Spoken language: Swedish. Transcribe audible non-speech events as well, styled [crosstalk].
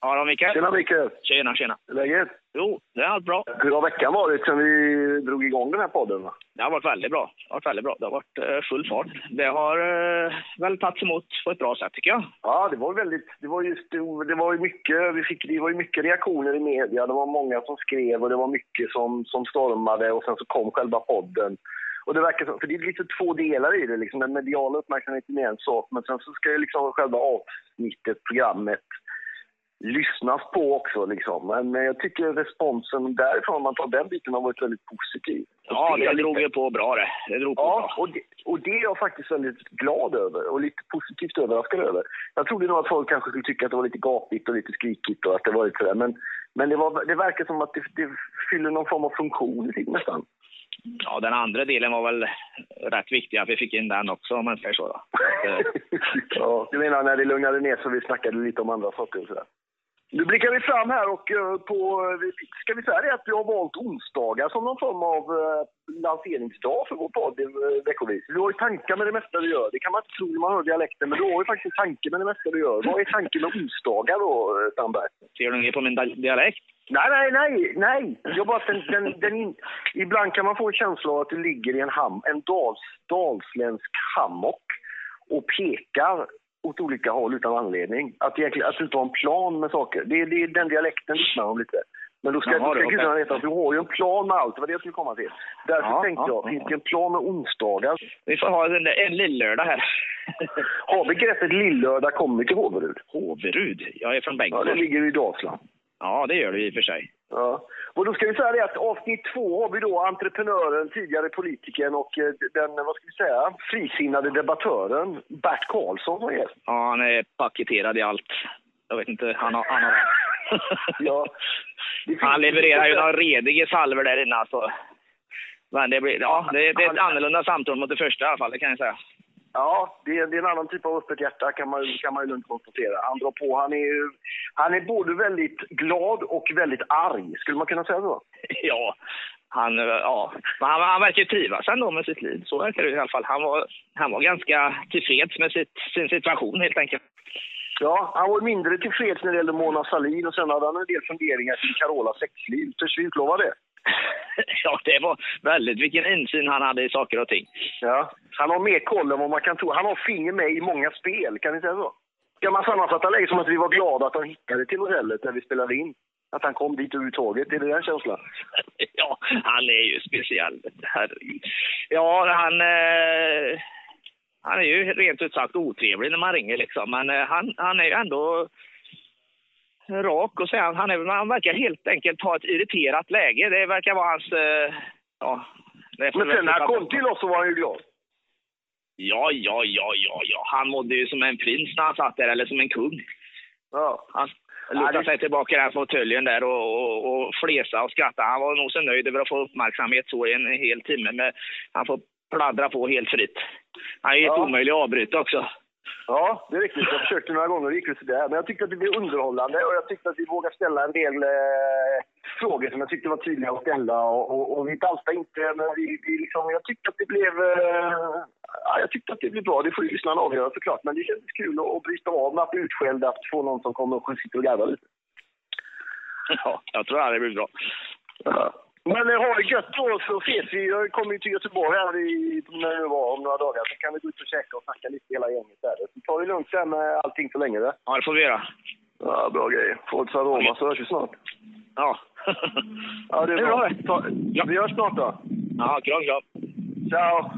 Ja Mikael. Tjena Mikael! Tjena, tjena. Läget? Jo, det är allt bra. Hur har veckan varit sedan vi drog igång den här podden? va? Det har varit väldigt bra. Det har varit väldigt bra. Det har varit eh, full fart. Det har eh, väl tagits emot på ett bra sätt tycker jag. Ja, det var väldigt, det var just, det var ju mycket, vi fick, det var ju mycket reaktioner i media. Det var många som skrev och det var mycket som, som stormade och sen så kom själva podden. Och det verkar som, för det är lite två delar i det liksom. Den mediala uppmärksamheten är en sak, men sen så ska ju liksom själva avsnittet, programmet, lyssnas på också liksom. Men eh, jag tycker responsen därifrån, om man tar den biten, har varit väldigt positiv. Ja, det lite- drog ju på bra det. Det drog på Ja, bra. och det, och det är jag faktiskt väldigt glad över och lite positivt överraskad över. Jag trodde nog att folk kanske skulle tycka att det var lite gapigt och lite skrikigt och att det var lite sådär. Men, men det, var, det verkar som att det, det fyller någon form av funktion i det nästan. Ja, den andra delen var väl rätt viktig att vi fick in den också om man säger så. [laughs] Eh, ja, du menar när det lugnade ner så vi snackade lite om andra saker och sådär. Nu blickar vi fram här och eh, på, vi- ska vi säga det att vi har valt onsdagar som någon form av eh, lanseringsdag för vår podd eh, veckovis. Du har ju tankar med det mesta du gör. Det kan man inte tro när man hör dialekten, men du har ju faktiskt en tanke med det mesta du gör. Vad är tanken med onsdagar då, eh, Sandberg? Ser du ner på min di- dialekt? Nej, nej, nej, nej. Jag bara, den, den, den in, ibland kan man få en känsla av att du ligger i en, ham, en dals, dalsländsk hammock och pekar åt olika håll utan anledning. Att, egentligen, att inte har en plan med saker. Det, är- det är den dialekten lyssnar om lite. Men då ska, Jaha, då det ska var gudarna veta att du har ju en plan med allt. Det var det jag skulle komma till. Därför Ja, tänkte ja, jag, ja, finns det en plan med onsdagar? Vi får ha en, en lillördag här. [laughs] Har begreppet lillördag kommit till Håverud? Håverud. Jag är från Ja, det Bengtsfors. ligger i Dalsland. Ja, det gör det i och för sig. Ja. Och då ska vi säga det att avsnitt två har vi då entreprenören, tidigare politikern och eh, den, vad ska vi säga, frisinnade debattören Bert Karlsson som gäst. Ja, han är paketerad i allt. Jag vet inte, han har... Han, har... [laughs] Ja. Han levererar ju några rediga salver där inne alltså. Men det blir, ja, det, det är ett annorlunda samtal mot det första i alla fall, det kan jag säga. Ja, det är, det är en annan typ av öppet hjärta kan man, kan man ju lugnt konstatera. Han drar på, han är han är både väldigt glad och väldigt arg, skulle man kunna säga så? [laughs] Ja, han, ja. Men han, han verkar ju trivas ändå med sitt liv. Så verkar det i alla fall. Han var, han var ganska tillfreds med sitt, sin situation helt enkelt. Ja, han var mindre tillfreds när det gällde Mona Sahlin och sen hade han en del funderingar kring Carolas sexliv. Törs vi utlova det? [laughs] Ja, det var väldigt vilken insyn han hade i saker och ting. Ja. Han har mer koll än vad man kan tro. Han har finger med i många spel, kan ni säga så? Kan man sammanfatta läget som att vi var glada att han hittade till hotellet när vi spelade in? Att han kom dit överhuvudtaget? Är det den känslan? [laughs] Ja, han är ju speciell. Herregud. Ja, han... Eh, han är ju rent ut sagt otrevlig när man ringer liksom. Men eh, han, han är ju ändå rak och sen han, är, han verkar helt enkelt ha ett irriterat läge. Det verkar vara hans... Eh, ja, Men sen när han kom till oss så var han ju glad. Ja, ja, ja, ja, ja. Han mådde ju som en prins när han satt där, eller som en kung. Ja. Han Ja, lutade det- sig tillbaka i den fåtöljen där och, och, och flesa och skratta. Han var nog så nöjd över att få uppmärksamhet så i en hel timme. Men han får pladdra på helt fritt. Han är ju Ja. helt omöjlig att avbryta också. Ja, det är riktigt. Jag försökte några gånger och det gick ju sådär. Men jag tyckte att det blev underhållande och jag tyckte att vi vågade ställa en del eh, frågor som jag tyckte var tydliga att ställa. Och, och, och vi daltade inte, men vi, vi liksom, jag tyckte att det blev... Eh, ja, jag tyckte att det blev bra. Det får ju lyssnarna avgöra såklart. Men det kändes kul att, att bryta av med att bli utskälld, att få någon som kommer och sitter och garvar lite. Ja, jag tror att det blir bra. Ja. Men eh, ha det gött då, så ses vi. Jag kommer ju till Göteborg här i, när det var om några dagar. Så kan vi gå ut och käka och snacka lite hela gänget där. Så ta det lugnt sen med allting så länge. Det. Ja, det får vi göra. Ja, bra. Få ett aroma så hörs vi snart. Ja. Ja, det är bra. Ta, Vi hörs snart då. Ja, kram, kram. Ciao!